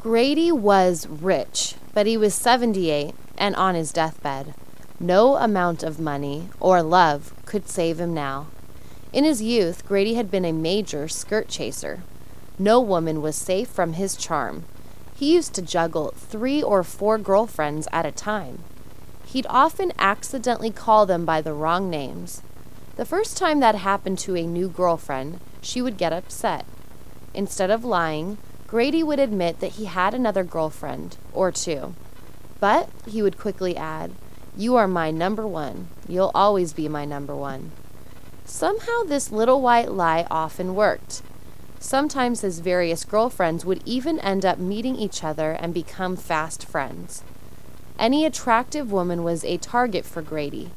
Grady was rich, but he was 78 and on his deathbed. No amount of money or love could save him now. In his youth, Grady had been a major skirt chaser. No woman was safe from his charm. He used to juggle three or four girlfriends at a time. He'd often accidentally call them by the wrong names. The first time that happened to a new girlfriend, she would get upset. Instead of lying, Grady would admit that he had another girlfriend, or two. But he would quickly add, You are my number one. You'll always be my number one. Somehow, this little white lie often worked. Sometimes his various girlfriends would even end up meeting each other and become fast friends. Any attractive woman was a target for Grady.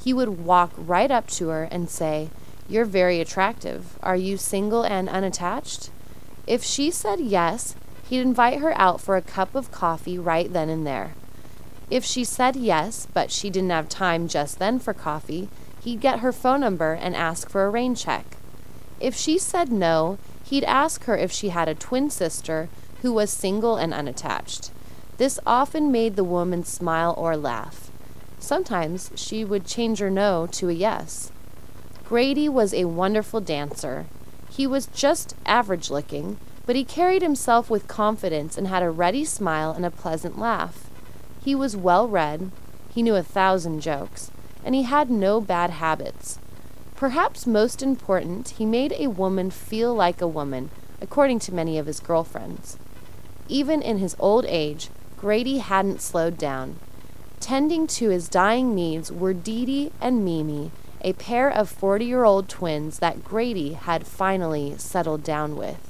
He would walk right up to her and say, You're very attractive. Are you single and unattached? If she said yes, he'd invite her out for a cup of coffee right then and there. If she said yes, but she didn't have time just then for coffee, he'd get her phone number and ask for a rain check. If she said no, he'd ask her if she had a twin sister who was single and unattached. This often made the woman smile or laugh. Sometimes she would change her no to a yes. Grady was a wonderful dancer, he was just average looking, but he carried himself with confidence and had a ready smile and a pleasant laugh. He was well read, he knew a thousand jokes, and he had no bad habits. Perhaps most important, he made a woman feel like a woman, according to many of his girlfriends. Even in his old age, Grady hadn't slowed down. Tending to his dying needs were Dee Dee and Mimi, a pair of 40 year old twins that Grady had finally settled down with.